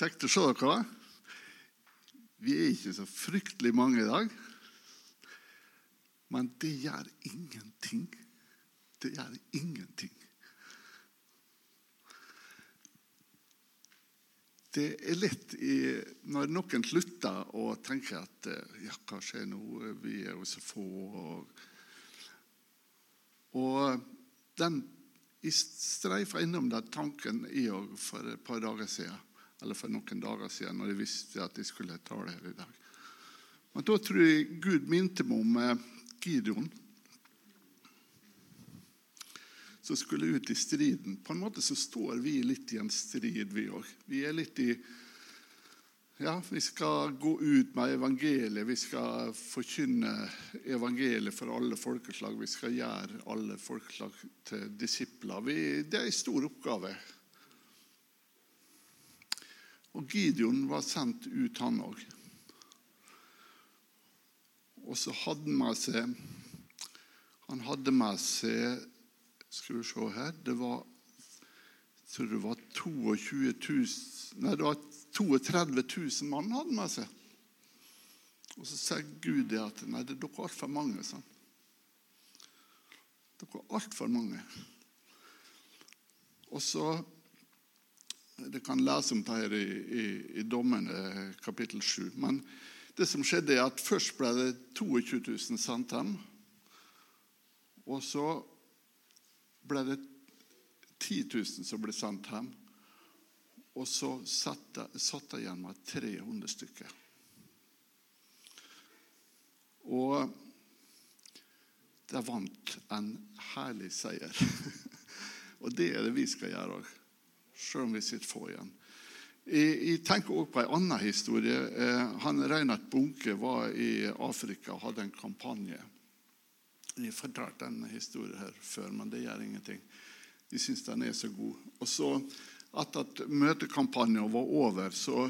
Kjekt å se dere. Vi er ikke så fryktelig mange i dag. Men det gjør ingenting. Det gjør ingenting. Det er lett i, når noen slutter å tenke at ja, hva skjer nå? Vi er jo så få. Og, og den jeg streifa innom den tanken i òg for et par dager siden. Eller for noen dager siden, når jeg visste at jeg skulle tale her i dag. Men da tror jeg Gud minte meg om eh, Gideon, som skulle ut i striden. På en måte så står vi litt i en strid, vi òg. Vi er litt i ja, Vi skal gå ut med evangeliet. Vi skal forkynne evangeliet for alle folkeslag. Vi skal gjøre alle folkeslag til disipler. Vi, det er en stor oppgave. Og Gideon var sendt ut, han òg. Og så hadde han med seg Han hadde med seg Skal vi se her Det var tror det var 22 000, nei, det var 32 000 mann hadde med seg. Og så sier Gud det at nei, det er dere altfor mange. Sånn. Dere er altfor mange. Og så Det kan lese om det her i, i, i Dommene kapittel 7. Men det som skjedde, er at først ble det 22 000 sendt hjem. Og så ble det 10 000 som ble sendt hjem. Og så satt jeg igjen med 300 stykker. Og de vant en herlig seier. og det er det vi skal gjøre òg, selv om vi sitter få igjen. Jeg, jeg tenker også på en annen historie. Eh, han Reinert Bunke var i Afrika og hadde en kampanje. Jeg har fortalt denne historien her før, men det gjør ingenting. De syns den er så god. Og så, etter at møtekampanjen var over, så,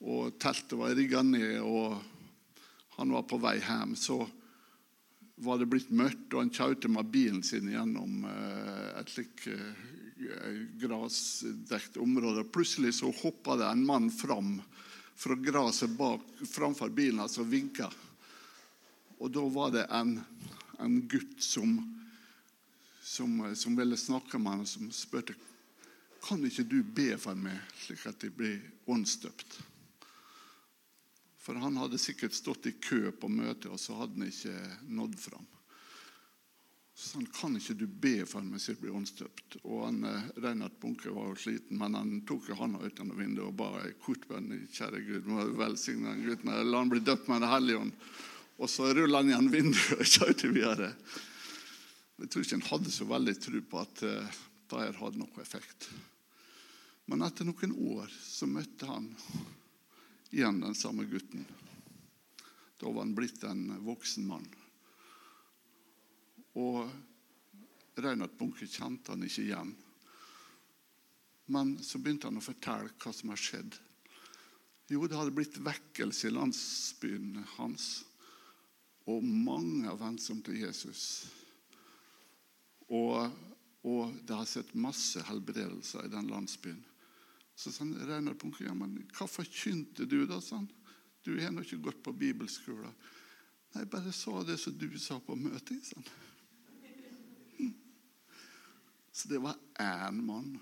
og teltet var rigga ned, og han var på vei hjem, så var det blitt mørkt, og han kjørte med bilen sin gjennom et slikt grasdekt område. Plutselig så hoppa det en mann fram fra gresset framfor bilen altså vinka. Og da var det en, en gutt som, som, som, ville snakke med ham, som spurte kan ikke du be for meg, slik at jeg blir åndsdøpt. For han hadde sikkert stått i kø på møtet, og så hadde han ikke nådd fram. Så han kan ikke du be for meg så jeg blir åndsdøpt. Og han, Reinhard Bunke var jo sliten, men han tok hånda ut av vinduet og ba ei kort bønn. Kjære Gud, må du velsigne den gutten. La han bli døpt med Den hellige ånd. Og så rulla han igjen vinduet og kjørte videre. Jeg tror ikke han hadde så veldig tro på at uh, det her hadde noe effekt. Men etter noen år så møtte han igjen den samme gutten. Da var han blitt en voksen mann. Og Reinhard Bunke kjente han ikke igjen. Men så begynte han å fortelle hva som har skjedd. Jo, det hadde blitt vekkelse i landsbyen hans. Og mange har vendt seg om til Jesus. Og, og det har sett masse helbredelser i den landsbyen. Så sa Reinhard Bunke ja, men hva forkynte du, da? Sånn? Du har nå ikke gått på bibelskolen. Nei, bare sa det som du sa på møtet. Sånn. Så det var én mann.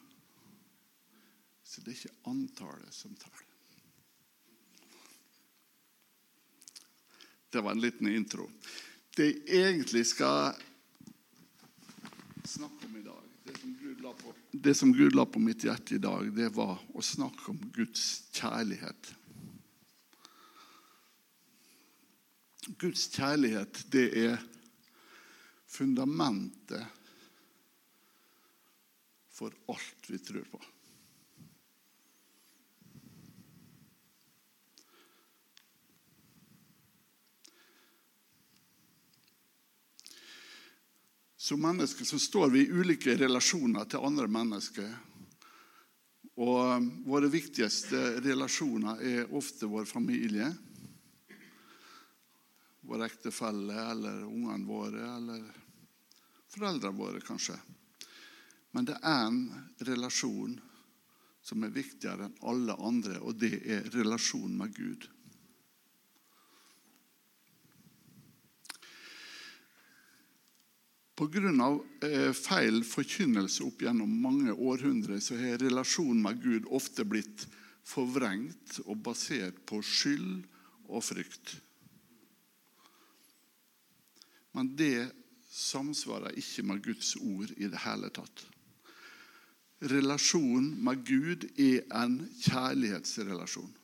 Så det er ikke antallet som teller. Det var en liten intro. Det jeg egentlig skal snakke om i dag, det som Gud la på, det som Gud la på mitt hjerte i dag, det var å snakke om Guds kjærlighet. Guds kjærlighet, det er fundamentet for alt vi tror på. Som mennesker så står vi i ulike relasjoner til andre mennesker. Og våre viktigste relasjoner er ofte vår familie. Vår ektefelle eller ungene våre eller foreldrene våre, kanskje. Men det er en relasjon som er viktigere enn alle andre, og det er relasjonen med Gud. Pga. Eh, feil forkynnelse opp gjennom mange århundrer så har relasjonen med Gud ofte blitt forvrengt og basert på skyld og frykt. Men det samsvarer ikke med Guds ord i det hele tatt. Relasjonen med Gud er en kjærlighetsrelasjon.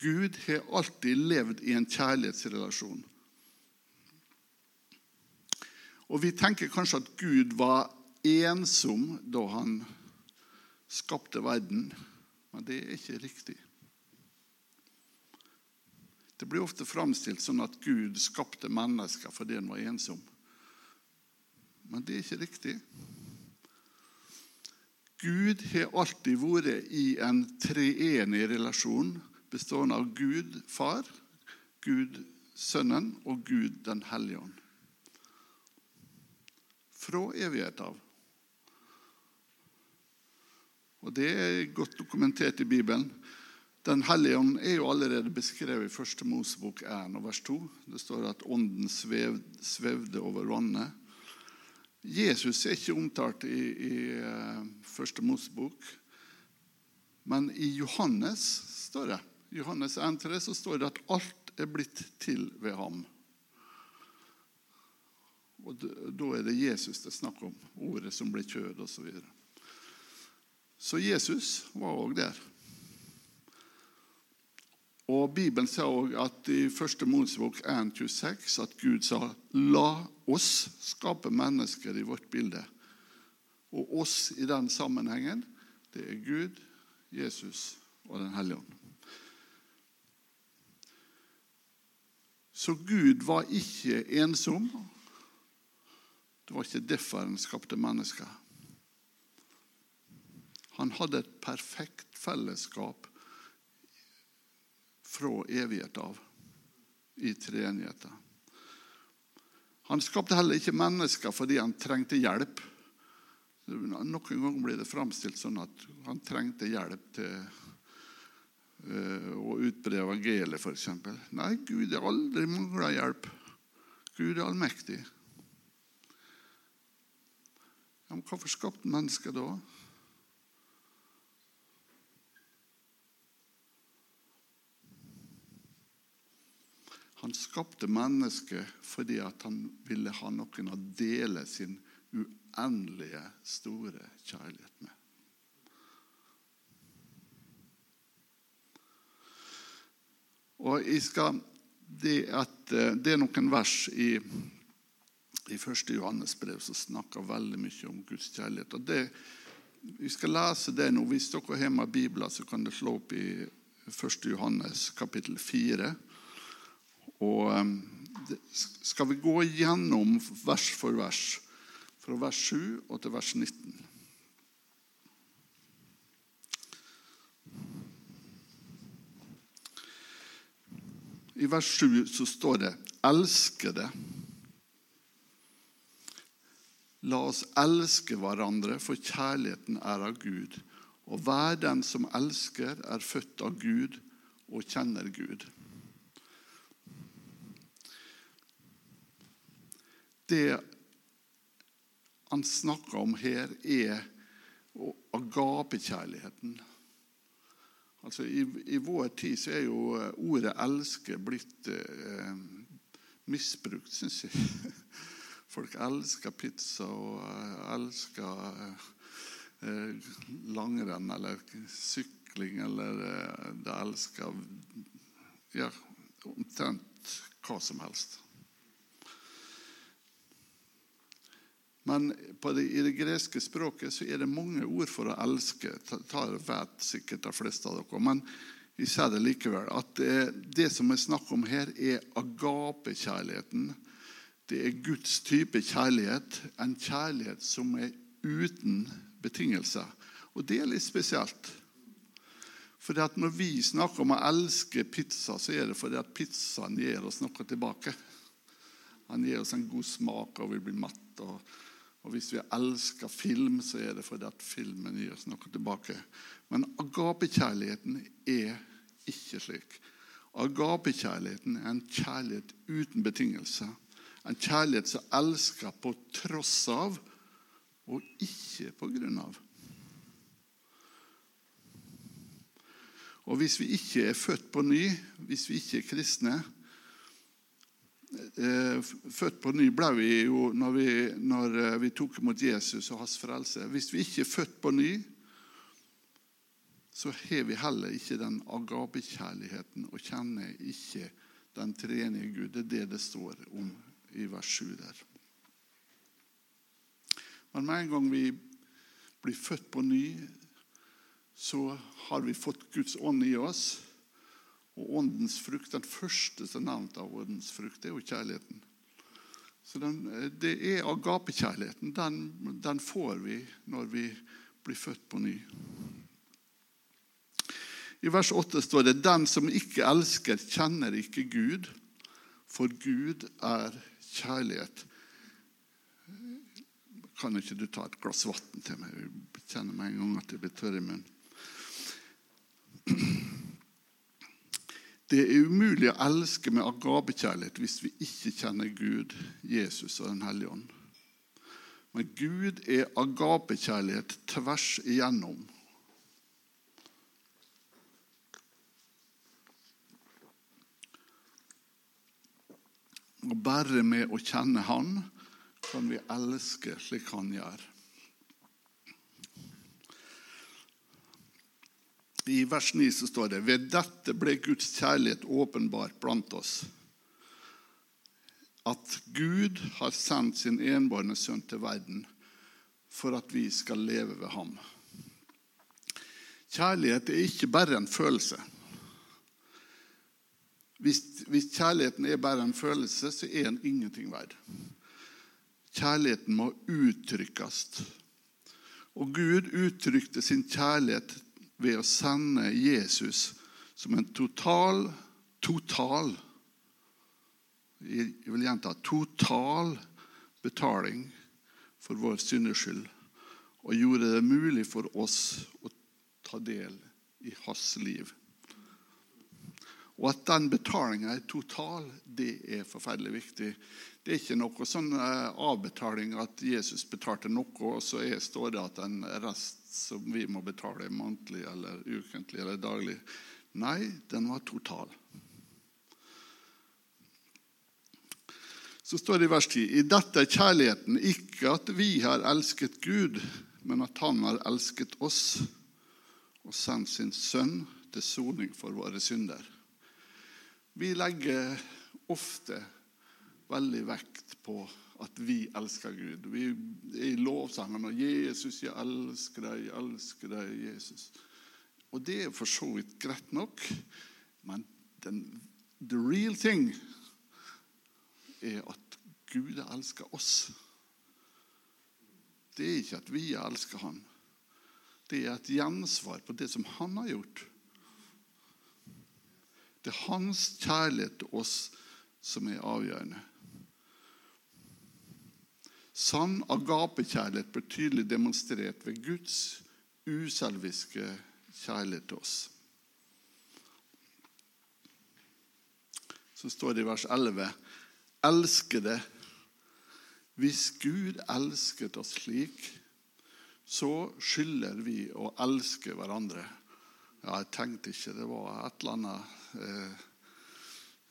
Gud har alltid levd i en kjærlighetsrelasjon. Og Vi tenker kanskje at Gud var ensom da han skapte verden, men det er ikke riktig. Det blir ofte framstilt sånn at Gud skapte mennesker fordi han var ensom. Men det er ikke riktig. Gud har alltid vært i en treenig relasjon bestående av Gud far, Gud Sønnen og Gud den hellige ånd. Fra evighet av. Og Det er godt dokumentert i Bibelen. Den hellige ånd er jo allerede beskrevet i 1. Mosebok 1 vers 2. Det står at ånden svevde over vannet. Jesus er ikke omtalt i, i 1. Eh, Mosebok, men i Johannes står det Johannes 1,3 så står det at alt er blitt til ved ham. Og Da er det Jesus det er snakk om. Ordet som ble kjød, osv. Så, videre. så Jesus var òg der. Og Bibelen sa òg at i 1. Mosebok 1,26 at Gud sa la oss skaper mennesker i vårt bilde. Og oss i den sammenhengen, det er Gud, Jesus og Den hellige ånd. Så Gud var ikke ensom. Det var ikke derfor han skapte mennesker. Han hadde et perfekt fellesskap fra evighet av i treenigheten. Han skapte heller ikke mennesker fordi han trengte hjelp. Noen ganger blir det framstilt sånn at han trengte hjelp til uh, å utbre evangeliet, f.eks. Nei, Gud har aldri mangla hjelp. Gud er allmektig. Ja, men hvorfor skapte mennesker da? Han skapte mennesket fordi han ville ha noen å dele sin uendelige, store kjærlighet med. Og skal, det, at, eh, det, er noen vers i, i 1. Johannes brev som snakker veldig mye om Guds kjærlighet. Og det, vi skal lese det nå. Hvis dere har med Bibelen, så kan dere slå opp i 1. Johannes kapittel 4. Og ehm, skal vi gå gjennom vers for vers, fra vers 7 og til vers 19. I vers 7 så står det 'elskede'. La oss elske hverandre, for kjærligheten er av Gud. Og hver den som elsker, er født av Gud og kjenner Gud. Det han snakker om her, er agapekjærligheten. Altså, i, I vår tid så er jo eh, ordet 'elske' blitt eh, misbrukt, syns jeg. Folk elsker pizza og eh, elsker eh, langrenn eller sykling eller eh, De elsker ja, omtrent hva som helst. Men det, i det greske språket så er det mange ord for å elske. Det vet sikkert de fleste av dere. Men vi sier det likevel. At det, det som er snakk om her, er agapekjærligheten. Det er Guds type kjærlighet. En kjærlighet som er uten betingelser. Og det er litt spesielt. For Når vi snakker om å elske pizza, så er det fordi at pizzaen gir oss noe tilbake. Han gir oss en god smak, og vi blir matt. og Og hvis vi elsker film, så er det fordi at filmen gir oss noe tilbake. Men agapekjærligheten er ikke slik. Agapekjærligheten er en kjærlighet uten betingelser. En kjærlighet som elsker på tross av og ikke på grunn av. Og hvis vi ikke er født på ny, hvis vi ikke er kristne Født på ny ble vi jo når vi, når eh, vi tok imot Jesus og hans frelse. Hvis vi ikke er født på ny, så har vi heller ikke den agapekjærligheten og kjenner ikke den treenige Gud. Det er det det står om i vers 7 der. Men med en gang vi blir født på ny, så har vi fått Guds ånd i oss. Åndens frukt, den første som er nevnt av åndens frukt, det er jo kjærligheten. Så den, Det er agapekjærligheten. Den, den får vi når vi blir født på ny. I vers 8 står det 'Den som ikke elsker, kjenner ikke Gud', for Gud er kjærlighet. Kan ikke du ta et glass vann til meg? Jeg kjenner meg en gang at jeg blir tørr i munnen. Det er umulig å elske med agabekjærlighet hvis vi ikke kjenner Gud, Jesus og Den hellige ånd. Men Gud er agapekjærlighet tvers igjennom. Og bare med å kjenne Han kan vi elske slik Han gjør. I vers 9 så står det ved dette ble Guds kjærlighet åpenbart blant oss. At Gud har sendt sin enbårne sønn til verden for at vi skal leve ved ham. Kjærlighet er ikke bare en følelse. Hvis, hvis kjærligheten er bare en følelse, så er den ingenting verd. Kjærligheten må uttrykkes. Og Gud uttrykte sin kjærlighet ved å sende Jesus som en total, total Jeg vil gjenta total betaling for vår synders Og gjorde det mulig for oss å ta del i hans liv. Og at den betalinga er total, det er forferdelig viktig. Det er ikke noe sånn eh, avbetaling at Jesus betalte noe, og så står det at en rest som vi må betale månedlig eller ukentlig eller daglig. Nei, den var total. Så står det i vers 10.: I dette er kjærligheten ikke at vi har elsket Gud, men at Han har elsket oss og sendt sin sønn til soning for våre synder. Vi legger ofte veldig vekt på at vi elsker Gud. Vi er i lovsangen og 'Jesus, jeg elsker deg, jeg elsker deg, Jesus'. Og det er for så vidt greit nok, men den, the real thing er at Gud elsker oss. Det er ikke at vi elsker Han. Det er et gjensvar på det som Han har gjort. Det er hans kjærlighet til oss som er avgjørende. Sann agapekjærlighet blir tydelig demonstrert ved Guds uselviske kjærlighet til oss. Så står det i vers 11.: Elskede, hvis Gud elsket oss slik, så skylder vi å elske hverandre. Ja, jeg tenkte ikke det var et eller annet eh,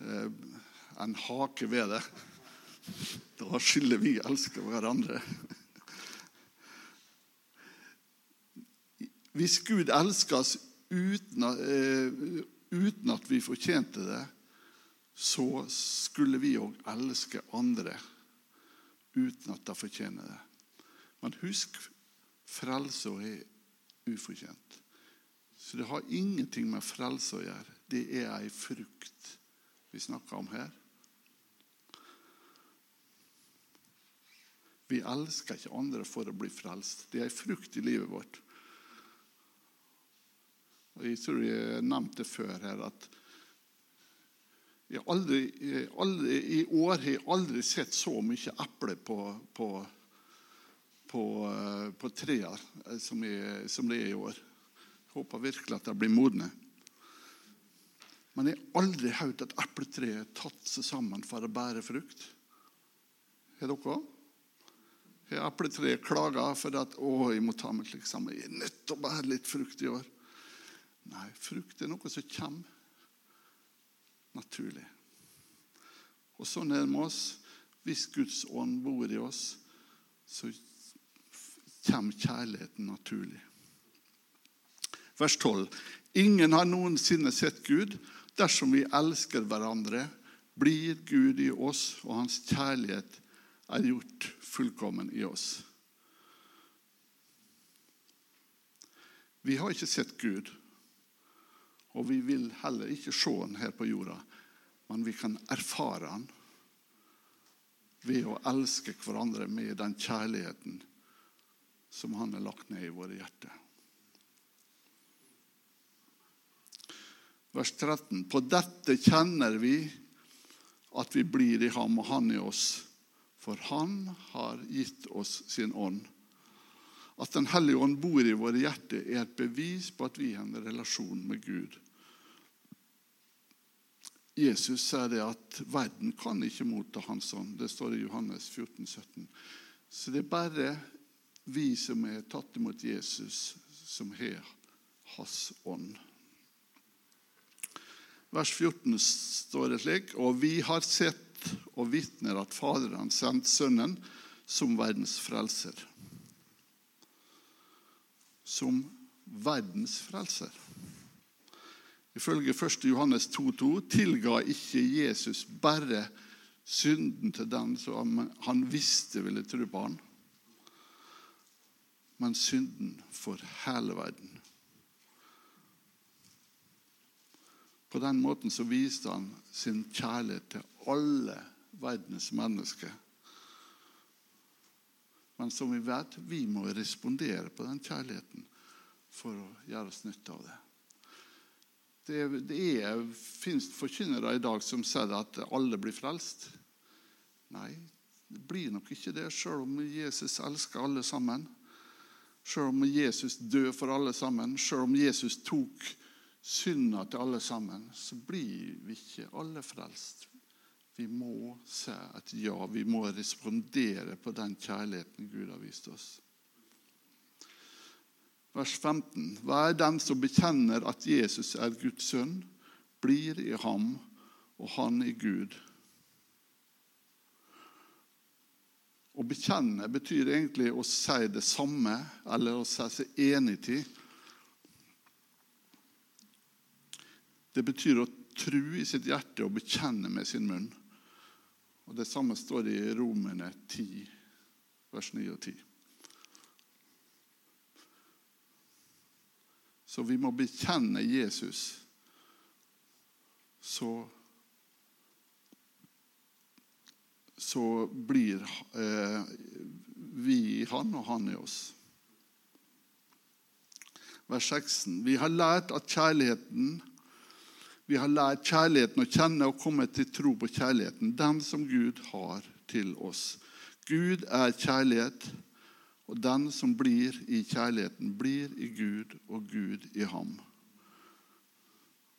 eh, En hake ved det. Da skylder vi å elske hverandre. Hvis Gud elsker oss uten, uh, uten at vi fortjente det, så skulle vi òg elske andre uten at de fortjener det. Men husk, frelse er ufortjent. Så det har ingenting med frelse å gjøre. Det er ei frukt vi snakker om her. Vi elsker ikke andre for å bli frelst. Det er en frukt i livet vårt. Og Jeg tror jeg nevnte før her at jeg aldri, aldri, I år har jeg aldri sett så mye eple på, på, på, eh, på trær eh, som, som det er i år. Jeg håper virkelig at de blir modne. Men jeg har aldri hørt et epletre tatt seg sammen for å bære frukt. Har dere? Har epletreet klaga for at å, jeg må ta meg slik sammen? Jeg er nødt til å bære litt frukt i år. Nei, frukt er noe som kommer naturlig. Og sånn er det med oss. Hvis Guds ånd bor i oss, så kommer kjærligheten naturlig. Vers 12. Ingen har noensinne sett Gud. Dersom vi elsker hverandre, blir Gud i oss, og hans kjærlighet er gjort fullkommen i oss. Vi har ikke sett Gud, og vi vil heller ikke se han her på jorda, men vi kan erfare han ved å elske hverandre med den kjærligheten som han har lagt ned i våre hjerter. Vers 13. På dette kjenner vi at vi blir i ham og han i oss, for han har gitt oss sin ånd. At Den hellige ånd bor i våre hjerter, er et bevis på at vi har en relasjon med Gud. Jesus sier det at verden kan ikke motta hans ånd. Det står i Johannes 14, 17. Så det er bare vi som er tatt imot Jesus, som har hans ånd. Vers 14 står det slik.: Og vi har sett og vitner at Faderen sendte Sønnen som verdens frelser. Som verdens frelser. Ifølge 1. Johannes 2,2 tilga ikke Jesus bare synden til den som han visste ville tro på han, men synden for hele verden. På den måten så viste han sin kjærlighet til alle verdens mennesker. Men som vi vet, vi må respondere på den kjærligheten for å gjøre oss nytte av det. Det, det er, finnes forkynnere i dag som sier at alle blir frelst. Nei, det blir nok ikke det, sjøl om Jesus elsker alle sammen. Sjøl om Jesus døde for alle sammen, sjøl om Jesus tok synda til alle sammen, så blir vi ikke alle frelst. Vi må si at ja, vi må respondere på den kjærligheten Gud har vist oss. Vers 15. Hver den som bekjenner at Jesus er Guds sønn, blir i ham og han i Gud. Å bekjenne betyr egentlig å si det samme, eller å si seg enig til. Det betyr å tro i sitt hjerte og bekjenne med sin munn. Og Det samme står i Romerne 10, vers 9 og 10. Så vi må bekjenne Jesus. Så så blir eh, vi i han og han i oss. Vers 16. Vi har lært at kjærligheten vi har lært kjærligheten å kjenne og komme til tro på kjærligheten, den som Gud har til oss. Gud er kjærlighet. Og den som blir i kjærligheten, blir i Gud og Gud i ham.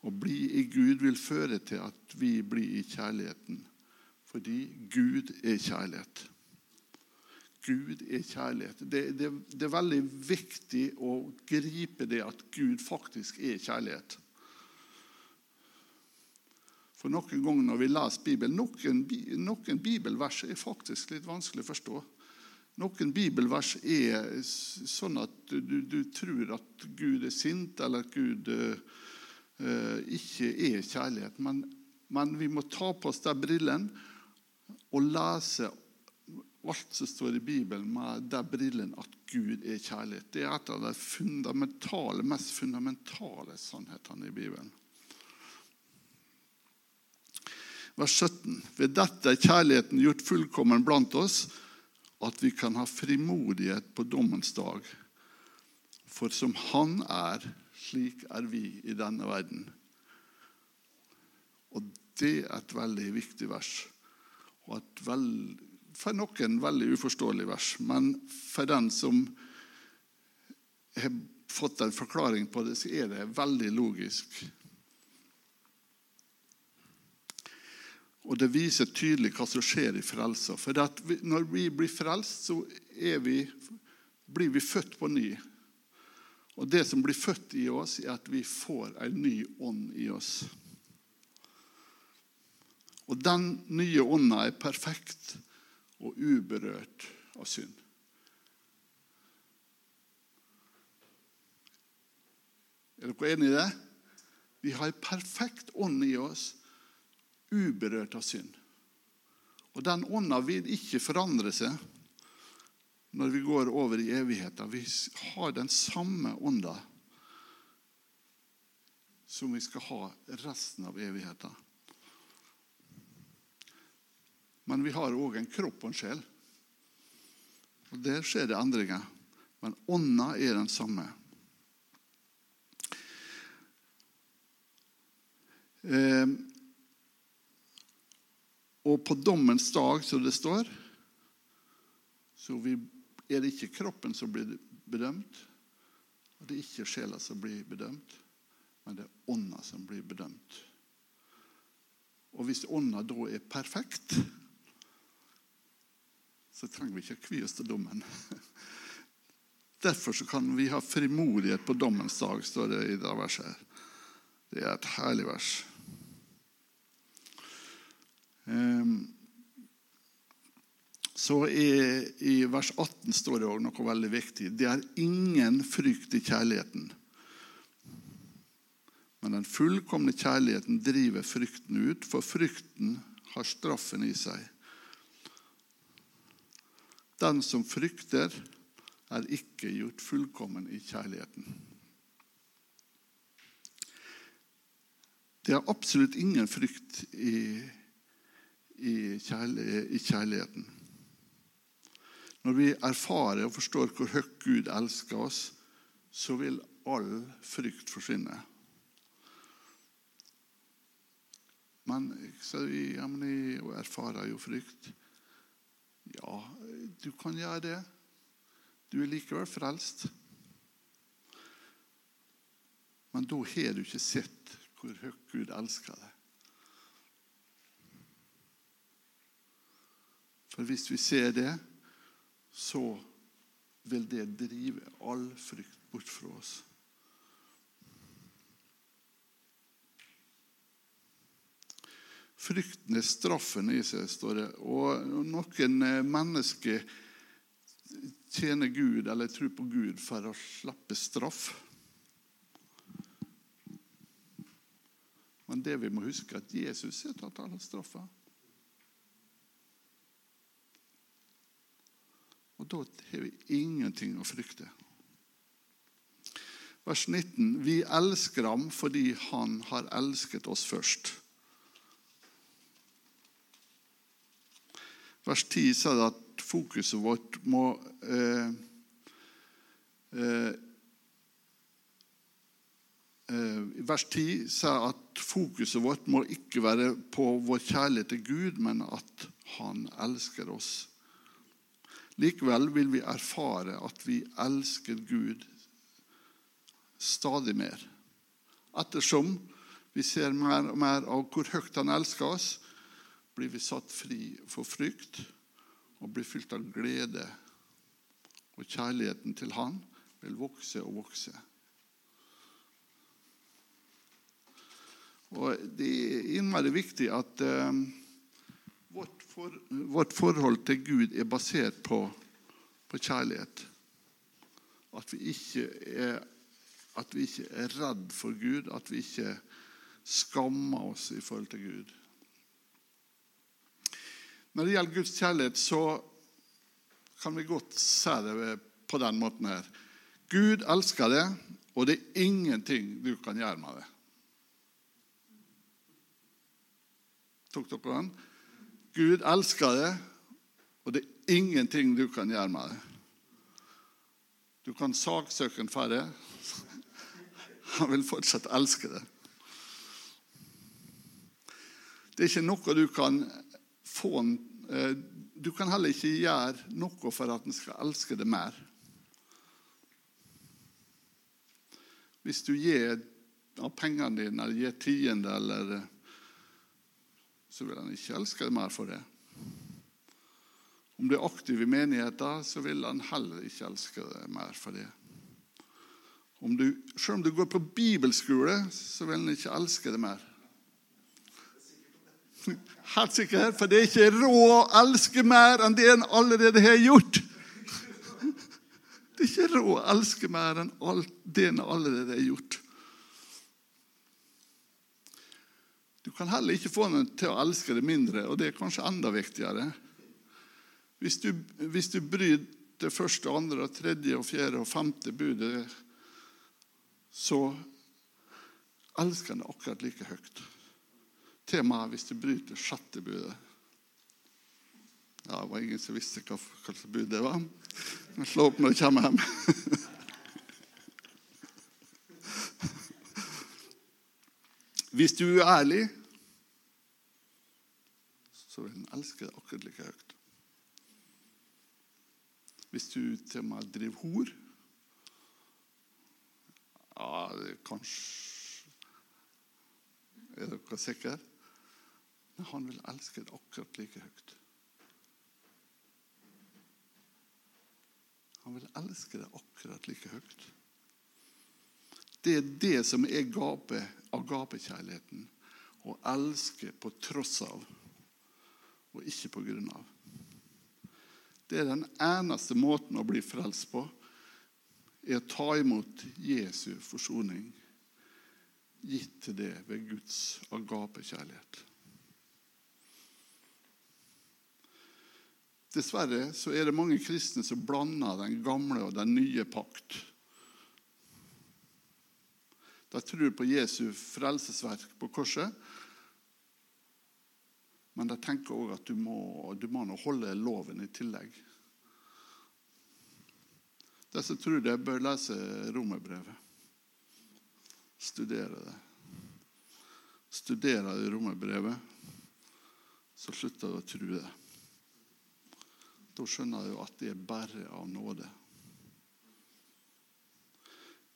Å bli i Gud vil føre til at vi blir i kjærligheten, fordi Gud er kjærlighet. Gud er kjærlighet. Det, det, det, er veldig viktig å gripe det at Gud faktisk er kjærlighet. For Noen ganger når vi leser Bibelen, noen, noen bibelvers er faktisk litt vanskelig å forstå. Noen bibelvers er sånn at du, du tror at Gud er sint, eller at Gud uh, ikke er kjærlighet. Men, men, vi må ta på oss den brillen og lese alt som står i Bibelen, med den brillen at Gud er kjærlighet. Det er et av de fundamentale, mest fundamentale sannhetene i Bibelen. Vers 17. Ved dette er kjærligheten gjort fullkommen blant oss at vi kan ha frimodighet på dommens dag. For som Han er, slik er vi i denne verden. Og det er et veldig viktig vers, og et veld, for noen veldig uforståelig vers, men for den som har fått en forklaring på det, så er det veldig logisk. Og det viser tydelig hva som skjer i frelsa. For når vi blir frelst, så vi, blir vi født på ny. Og det som blir født i oss, er at vi får en ny ånd i oss. Og den nye ånda er perfekt og uberørt av synd. Er dere enig i det? Vi har en perfekt ånd i oss, uberørt av synd. Og den ånda vil ikke forandre seg når vi går over i evigheten. Vi har den samme ånda som vi skal ha resten av evigheten. Men vi har òg en kropp og en sjel. Og Der skjer det endringer. Men ånda er den samme. Eh, og på dommens dag, som det står, så er det ikke kroppen som blir bedømt, og det er ikke sjela som blir bedømt, men det er ånda som blir bedømt. Og hvis ånda da er perfekt, så trenger vi ikke kvi oss til dommen. Derfor kan vi ha frimodighet på dommens dag, står det i det verset. Det er et herlig vers. Um, så i, i vers 18 står det også noe veldig viktig. Det er ingen frykt i kjærligheten. Men den fullkomne kjærligheten driver frykten ut, for frykten har straffen i seg. Den som frykter, er ikke gjort fullkommen i kjærligheten. Det er absolutt ingen frykt i, i, kjærligheten. Når vi erfarer og forstår hvor høyt Gud elsker oss, så vil all frykt forsvinne. Men så vi, ja, men erfarer jo frykt. Ja, du kan gjøre det. Du er likevel frelst. Men da har du ikke sett hvor høyt Gud elsker deg. For hvis vi ser det, så vil det drive all frykt bort fra oss. Frykten er straffen i seg, står det. Og noen eh, mennesker tjener Gud eller tror på Gud for å slippe straff. Men det vi må huske, er at Jesus har tatt alle straffa. Og da har vi ingenting å frykte. Vers 19.: Vi elsker ham fordi han har elsket oss først. Vers 10 sier at fokuset vårt må eh, eh, eh Vers 10 sier at fokuset vårt må ikke være på vår kjærlighet til Gud, men at Han elsker oss Likevel vil vi erfare at vi elsker Gud stadig mer. Ettersom vi ser mer og mer av hvor høyt Han elsker oss, blir vi satt fri for frykt og blir fylt av glede. Og kjærligheten til Han vil vokse og vokse. Og Det er innmari viktig at eh, for, vårt forhold til Gud er basert på, på kjærlighet. At vi, er, at vi, ikke er, redd for Gud, at vi ikke skammer oss i forhold til Gud. Når det gjelder Guds kjærlighet, så kan vi godt se det på den måten her. Gud elsker det, og det er ingenting du kan gjøre med det. Tok dere den? Gud elsker deg, og det er ingenting du kan gjøre med det. Du kan saksøke for det. Han vil fortsatt elske deg. Det er ikke noe du kan få eh, du kan heller ikke gjøre noe for at han skal elske deg mer. Hvis du gir av pengene dine eller gir tiende, eller, så vil han ikke elske deg mer for det. Om du er aktiv i menigheten, så vil han heller ikke elske deg mer for det. Om du, selv om du går på bibelskole, så vil han ikke elske deg mer. Helt sikker, for det er ikke råd å elske mer enn det en allerede har gjort. Det er ikke råd å elske mer enn alt det en allerede har gjort. Du kan heller ikke få noen til å elske det mindre, og det er kanskje enda viktigere. Hvis du, hvis du bryr det første, andre, tredje, og fjerde og femte budet, så elsker han det akkurat like høyt. Temaet er hvis du bryter sjette budet. Ja, det var ingen som visste hva slags bud det var. Slå opp når du kommer hjem. Hvis du er ærlig, så vil han elske deg akkurat like høyt. Hvis du til og med driver hor Ja, det er kanskje Er dere sikre? Men han vil elske deg akkurat like høyt. Han vil elske deg akkurat like høyt. Det er det som er gape, agapekjærligheten. Å elske på tross av, og ikke på grunn av. Det er den eneste måten å bli frelst på, er å ta imot Jesu forsoning, gitt til det ved Guds agapekjærlighet. Dessverre så er det mange kristne som blander den gamle og den nye pakt. De tror på Jesu frelsesverk på korset, men de tenker òg at du må, du må holde loven i tillegg. De som tror det, bør lese romerbrevet. Studere det. Studerer du romerbrevet, så slutter du å tro det. Da skjønner du at det er bare av nåde.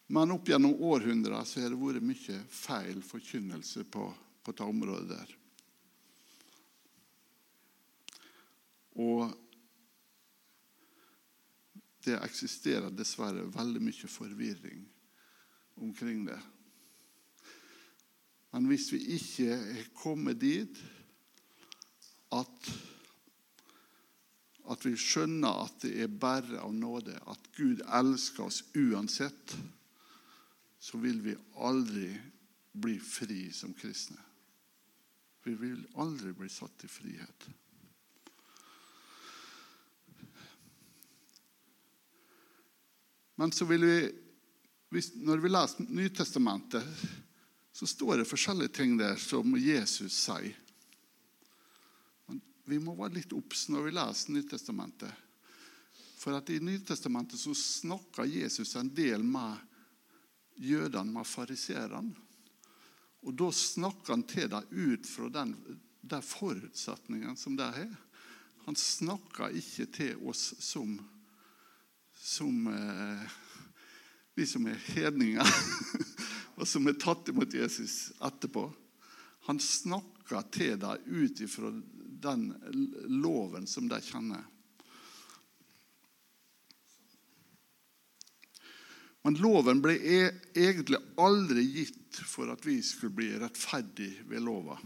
Men opp gjennom århundrer så har det vært mye feil forkynnelse på, på det området der. Og det eksisterer dessverre veldig mye forvirring omkring det. Men hvis vi ikke er kommet dit at, at vi skjønner at det er bare av nåde, at Gud elsker oss uansett, så vil vi aldri bli fri som kristne. Vi vil aldri bli satt i frihet. Men så vil vi, når vi leser Nytestamentet, så står det forskjellige ting der som Jesus sier. Men vi må være litt obs når vi leser Nytestamentet. For at i Nytestamentet så snakker Jesus en del med jødene, med fariserene. Og da snakker han til dem ut fra den, de forutsetningene som de har. Han snakker ikke til oss som som eh, vi som er hedninger, og som er tatt imot Jesus etterpå. Han snakker til dem ut ifra den loven som de kjenner. Men loven ble e egentlig aldri gitt for at vi skulle bli rettferdig ved lova.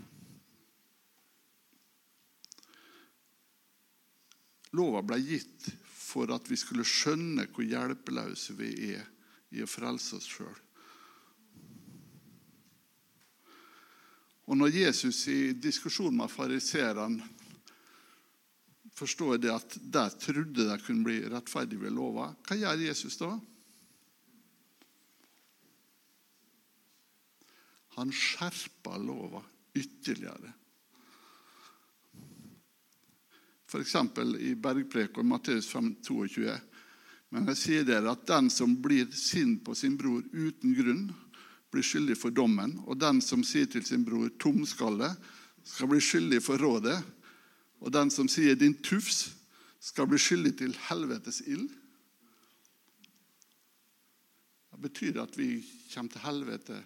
Lova ble gitt for at vi skulle skjønne hvor hjelpeløse vi er i å frelse oss sjøl. Og når Jesus i diskusjon med fariseerne forstår det at der trodde de kunne bli rettferdig ved lova, hva gjør Jesus da? Han skjerper lova ytterligere. F.eks. i bergpreken Matteus 5, 22. Men jeg sier dere at den som blir sint på sin bror uten grunn, blir skyldig for dommen. Og den som sier til sin bror 'tomskalle', skal bli skyldig for rådet. Og den som sier 'din tufs', skal bli skyldig til helvetes ild. Det betyr at vi kommer til helvete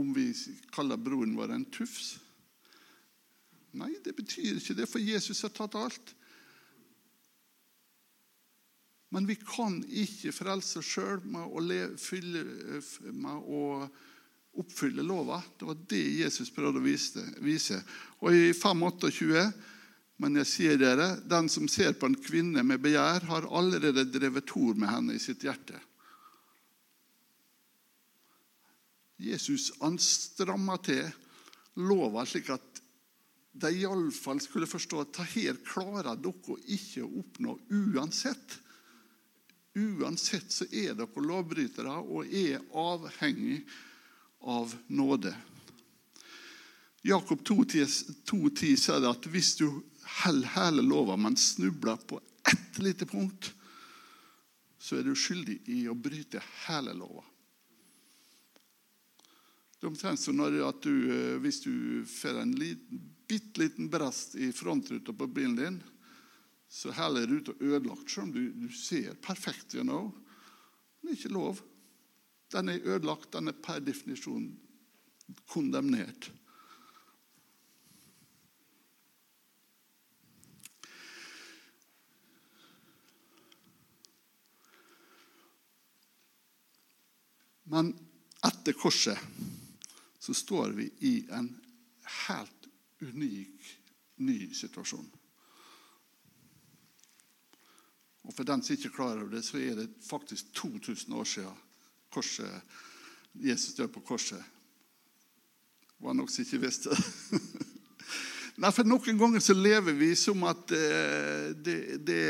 om vi kaller broren vår en tufs. Nei, det betyr ikke det, for Jesus har tatt alt. Men vi kan ikke frelse oss sjøl med, med, å oppfylle lova. Det var det Jesus prøvde å vise. Og i 5.28 men jeg sier dere, den som ser på en kvinne med begjær, har allerede drevet tor med henne i sitt hjerte. Jesus han til lova slik at de iallfall skulle forstå at her klarer dere ikke å oppnå uansett. Uansett så er dere lovbrytere og er avhengig av nåde. Jakob 2,10 sier at hvis du holder hele lova, men snubler på ett lite punkt, så er du skyldig i å bryte hele lova. Det er omtrent som når du, eh, hvis du får en liten, bitte liten brest i frontruta på bilen din, så heller ruta ødelagt, selv om du, du ser perfekt gjennom. Det er ikke lov. Den er ødelagt. Den er per definisjon kondemnert. Men etter korset så står vi i en helt unik ny situasjon. Og For den som ikke er klar over det, så er det faktisk 2000 år siden korset, Jesus døde på korset. Det var noen som ikke visste det. Nei, for Noen ganger så lever vi som at eh, det, det,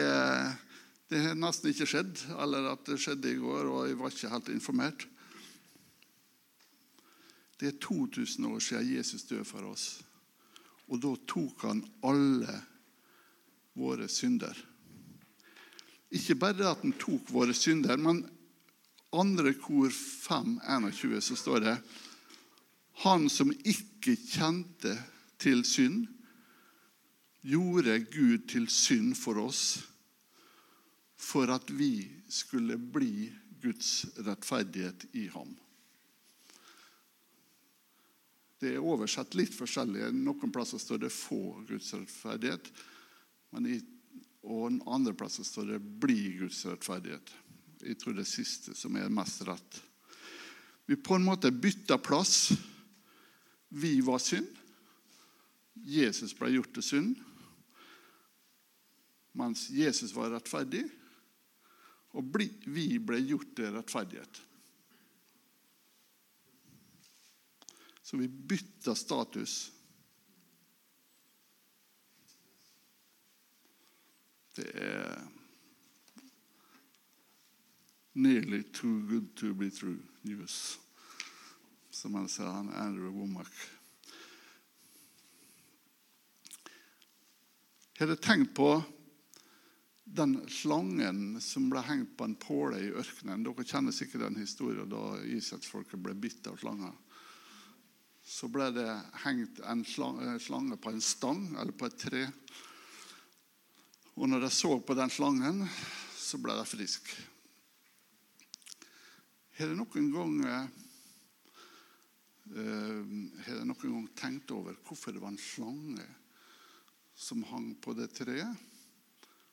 det nesten ikke skjedd, eller at det skjedde i går, og jeg var ikke helt informert. Det er 2000 år siden Jesus døde for oss. Og da tok han alle våre synder. Ikke bare at han tok våre synder, men andre kor 5, 21, så står det Han som ikke kjente til synd, gjorde Gud til synd for oss, for at vi skulle bli Guds rettferdighet i ham. Det er oversatt litt forskjellig. Noen plasser står det 'få Guds rettferdighet', og andre plasser står det 'bli Guds rettferdighet'. Jeg tror det siste som er mest rett. Vi på en måte bytta plass. Vi var synd. Jesus ble gjort til synd. Mens Jesus var rettferdig, og vi ble gjort til rettferdighet. Så vi bytter status. Det er nearly too good to be true news, som han sa, han Andrew Womack. Jeg hadde tenkt på den slangen som ble hengt på en påle i ørkenen? Dere kjenner sikkert den historien da israelsfolket ble bitt av slanger så ble det hengt en eh, slange på en stang eller på et tre. Og når de så på den slangen, så ble de friske. Har dere noen gang uh, har dere noen gang tenkt over hvorfor det var en slange som hang på det treet?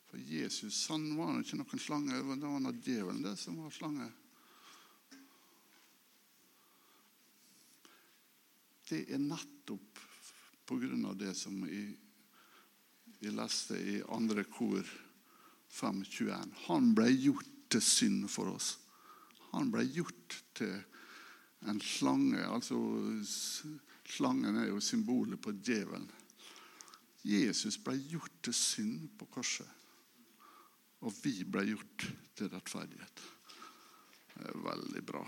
For Jesus han var ikke noen slange, det var djevelen det som var slange. Det er nettopp av det som jeg leste i andre kor 5.21. Han ble gjort til synd for oss. Han ble gjort til en slange. Altså, slangen er jo symbolet på djevelen. Jesus ble gjort til synd på korset. Og vi ble gjort til rettferdighet. Det er veldig bra.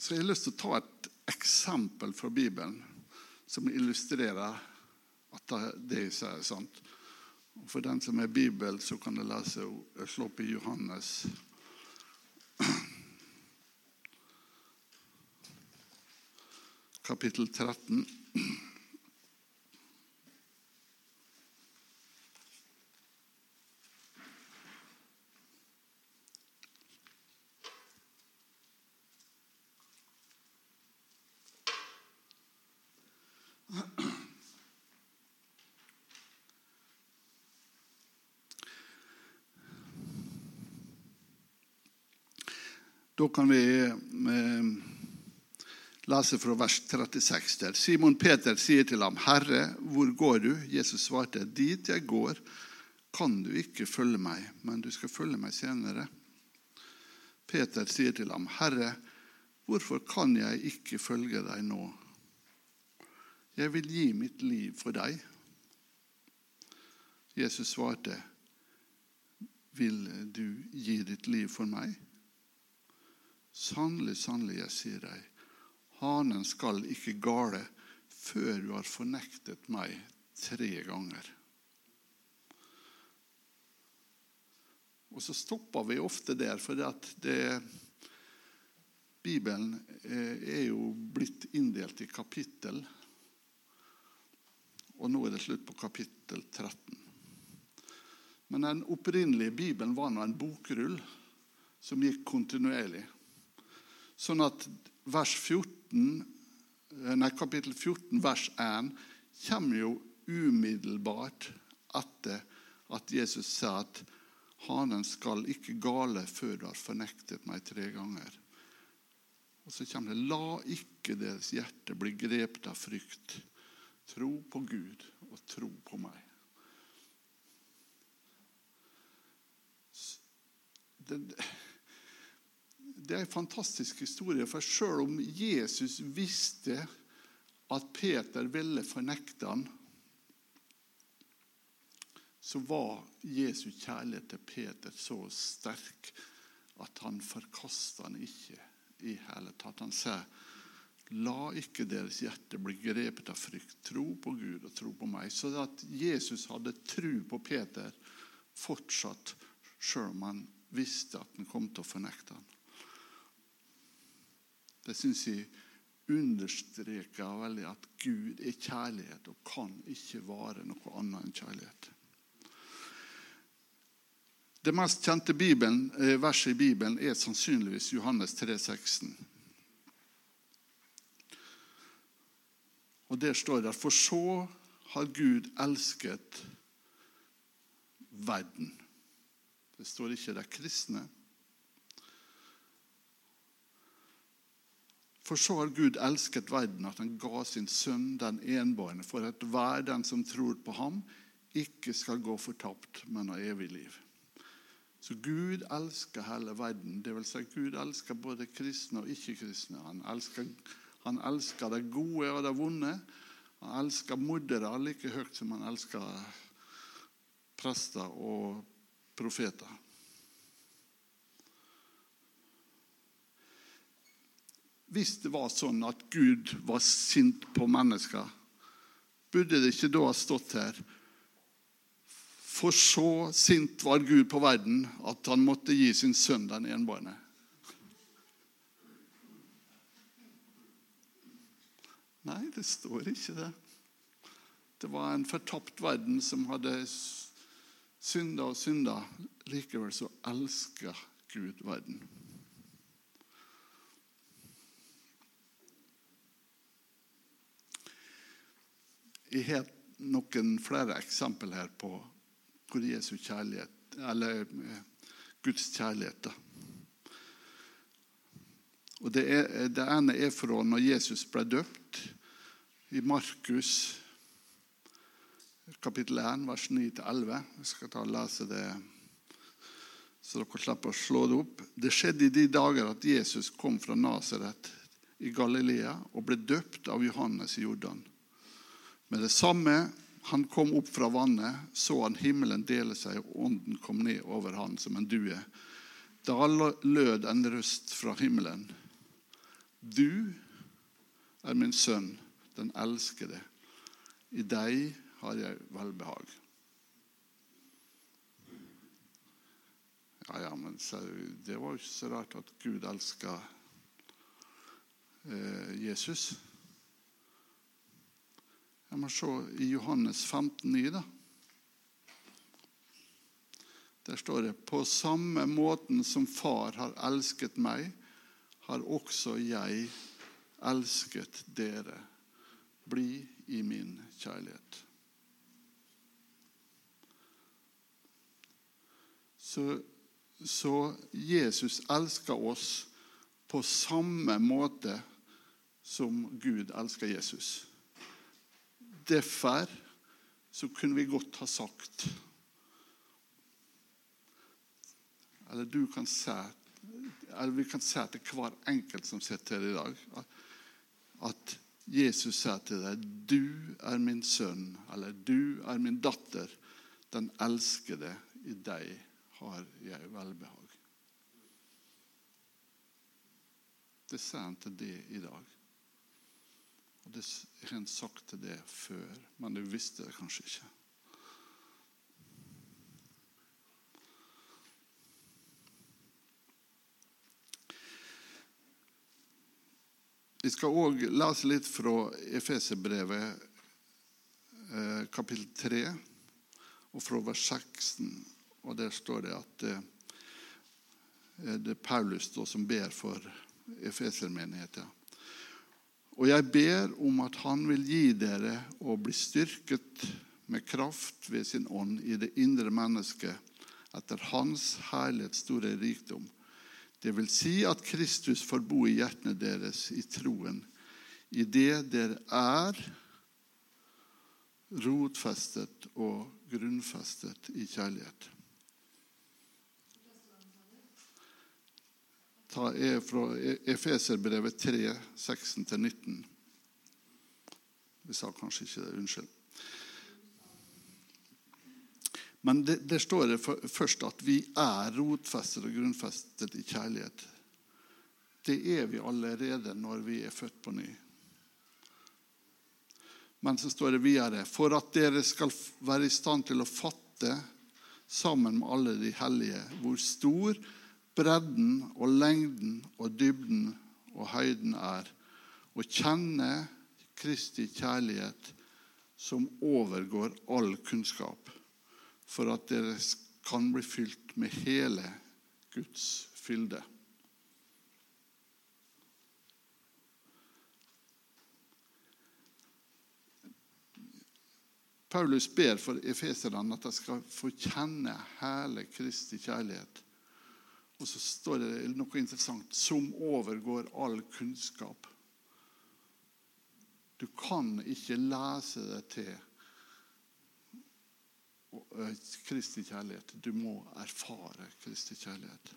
Så jeg har lyst til å ta et eksempel fra Bibelen som illustrerer at det jeg sier, er sant. For den som er Bibel, så kan du lese og slå opp i Johannes. Kapittel 13. Da kan vi eh, lese fra vers 36 der. Simon Peter sier til ham, 'Herre, hvor går du?' Jesus svarte, 'Dit jeg går, kan du ikke følge meg, men du skal følge meg senere.' Peter sier til ham, 'Herre, hvorfor kan jeg ikke følge deg nå?' 'Jeg vil gi mitt liv for deg.' Jesus svarte, 'Vil du gi ditt liv for meg?' Sannelig, sannelig, jeg sier deg, hanen skal ikke gale før du har fornektet meg tre ganger. Og så stopper vi ofte der, for det, Bibelen er jo blitt inndelt i kapittel. Og nå er det slutt på kapittel 13. Men den opprinnelige Bibelen var nå en bokrull som gikk kontinuerlig. Sånn at 14, eh, nei, kapittel 14, vers 1, kommer jo umiddelbart etter at Jesus sa at hanen skal ikke gale før du har fornektet meg tre ganger. Og så kommer det La ikke deres hjerte bli grepet av frykt. Tro på Gud og tro på meg. Det, det er en fantastisk historie. For selv om Jesus visste at Peter ville fornekte ham, så var Jesu kjærlighet til Peter så sterk at han forkasta han ikke i hele tatt. Han sa La ikke deres hjerte bli grepet av frykt. Tro på Gud og tro på meg. Så at Jesus hadde tro på Peter fortsatt, sjøl om han visste at han kom til å fornekte ham. Det syns jeg understreker veldig at Gud er kjærlighet og kan ikke være noe annet enn kjærlighet. Det mest kjente Bibelen, eh, verset i Bibelen er sannsynligvis Johannes 3, 16. Og Der står det For så har Gud elsket verden. Det står ikke de kristne. For så har Gud elsket verden at han ga sin sønn den enbårne, for at hver den som tror på ham, ikke skal gå fortapt, men ha evig liv. Så Gud elsker hele verden. Det vil si Gud elsker både kristne og ikke-kristne. Han elsker, han elsker det gode og det vonde. Han elsker moddere like høyt som han elsker prester og profeter. Hvis det var sånn at Gud var sint på mennesker, burde det ikke da ha stått her For så sint var Gud på verden at han måtte gi sin sønn den enbårne. Nei, det står ikke det. Det var en fortapt verden som hadde synda og synda. Likevel så elska Gud verden. Jeg har noen flere eksempel her på hvor Jesu kjærlighet, eller eh, Guds kjærlighet da. Og det, er, det, ene er fra når Jesus ble døpt. I Markus kapittel 1, vers 9-11. Jeg skal ta og lese det, så dere slipper å slå det opp. Det skjedde i de dager at Jesus kom fra Nasaret i Galilea og ble døpt av Johannes i Jordan. Med det samme han kom opp fra vannet, så han himmelen dele seg, og ånden kom ned over han som en due. Da lød en røst fra himmelen. Du er min sønn, den elskede. I deg har jeg velbehag. Ja, ja, men det var jo ikke så rart at Gud elska eh, Jesus. Jeg må se i Johannes 15, 9, da. Der står det på samme måten som Far har elsket meg, har også jeg elsket dere. Bli i min kjærlighet. Så, så Jesus elsker oss på samme måte som Gud elsker Jesus. Derfor så kunne vi godt ha sagt Eller du kan si eller vi kan si til hver enkelt som sitter her i dag, at Jesus sier til deg 'Du er min sønn', eller 'Du er min datter'. Den elskede i deg har jeg velbehag. Det sier han til deg i dag. Og det har han sagt til deg før, men du visste det kanskje ikke. Vi skal òg lese litt fra Efeserbrevet eh, kapittel 3, og fra vers 16. Og Der står det at eh, det er Paulus som ber for Efesermenigheten. Og jeg ber om at Han vil gi dere å bli styrket med kraft ved sin ånd i det indre mennesket etter Hans herlighets store rikdom det vil si at Kristus får bo i hjertene deres i troen, i det dere er rotfestet og grunnfestet i kjærlighet. Ta er fra Efeserbrevet 3, 16-19. Vi sa kanskje ikke det. Unnskyld. Men der står det først at vi er rotfestet og grunnfestet i kjærlighet. Det er vi allerede når vi er født på ny. Men så står det videre for at dere skal være i stand til å fatte sammen med alle de hellige hvor stor bredden og lengden og dybden og høyden er, og kjenne Kristi kjærlighet som overgår all kunnskap for at dere kan bli fylt med hele Guds fylde. Paulus ber for efeserne at de skal få kjenne hele Kristi kjærlighet. Og så står det noe interessant som overgår all kunnskap. Du kan ikke lese det til Kristi kjærlighet. Du må erfare Kristi kjærlighet.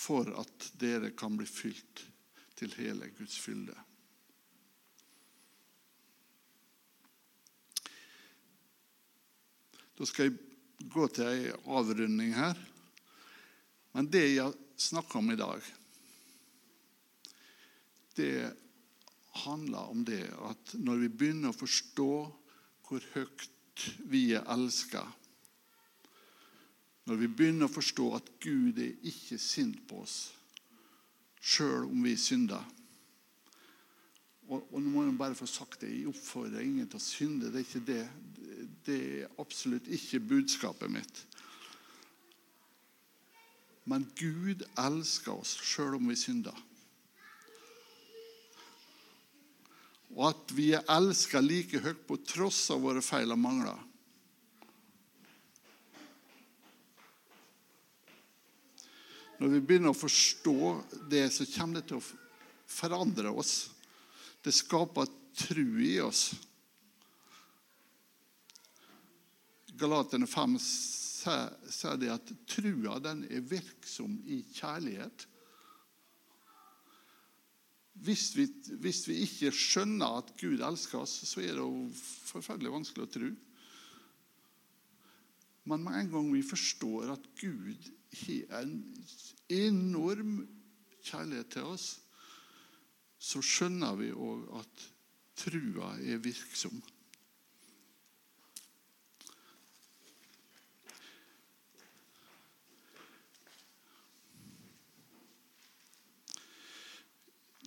For at dere kan bli fylt til hele Guds fylde. Da skal jeg gå til ei avrunding her. Men det jeg snakker om i dag, det er handler om det at når vi begynner å forstå hvor høyt vi er elska Når vi begynner å forstå at Gud er ikke sint på oss sjøl om vi synder og, og, nå må jeg bare få sagt det, Jeg oppfordrer ingen til å synde. Det er ikke det. Det er absolutt ikke budskapet mitt. Men Gud elsker oss sjøl om vi synder. Og at vi er elska like høyt på tross av våre feil og mangler. Når vi begynner å forstå det, så kommer det til å forandre oss. Det skaper tru i oss. Galaterne 5 sier at trua den er virksom i kjærlighet. Hvis vi, hvis vi, ikke skjønner at Gud elsker oss, så er det jo forferdelig vanskelig å tro. Men med en gang vi forstår at Gud har en enorm kjærlighet til oss, så skjønner vi òg at trua er virksom.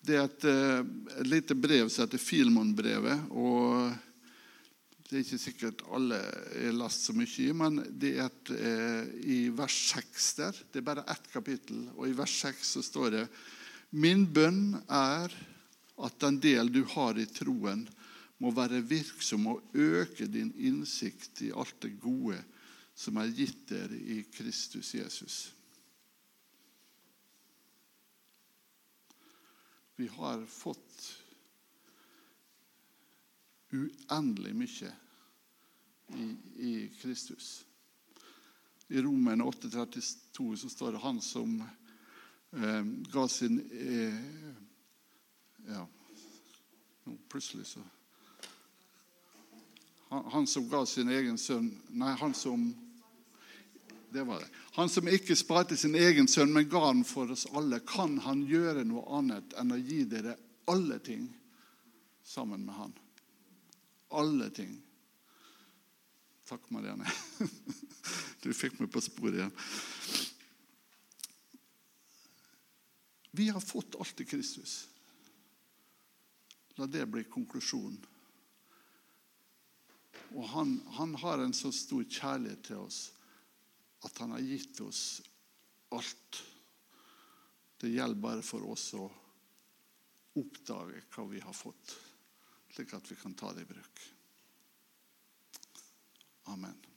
Det er et, eh, et lite brev som heter Filmonbrevet. og Det er ikke sikkert alle har lest så mye i, men det er et, eh, i vers 6 der. Det er bare ett kapittel, og i vers 6 så står det Min bønn er at den del du har i troen, må være virksom og øke din innsikt i alt det gode som er gitt dere i Kristus Jesus. Vi har fått uendelig mye i, i Kristus. I Romen 8,32 så står det 'Han som eh, ga sin eh, Ja, nå plutselig så han, han, som ga sin egen sønn Nei, han som det var det. Han som ikke sparte sin egen sønn, men ga den for oss alle, kan han gjøre noe annet enn å gi dere alle ting sammen med han? Alle ting. Takk, Marianne. Du fikk meg på sporet igjen. Vi har fått alt i Kristus. La det bli konklusjonen. Og han, han har en så stor kjærlighet til oss at han har gitt oss alt. Det gjelder bare for oss å oppdage hva vi har fått, slik at vi kan ta det i bruk. Amen.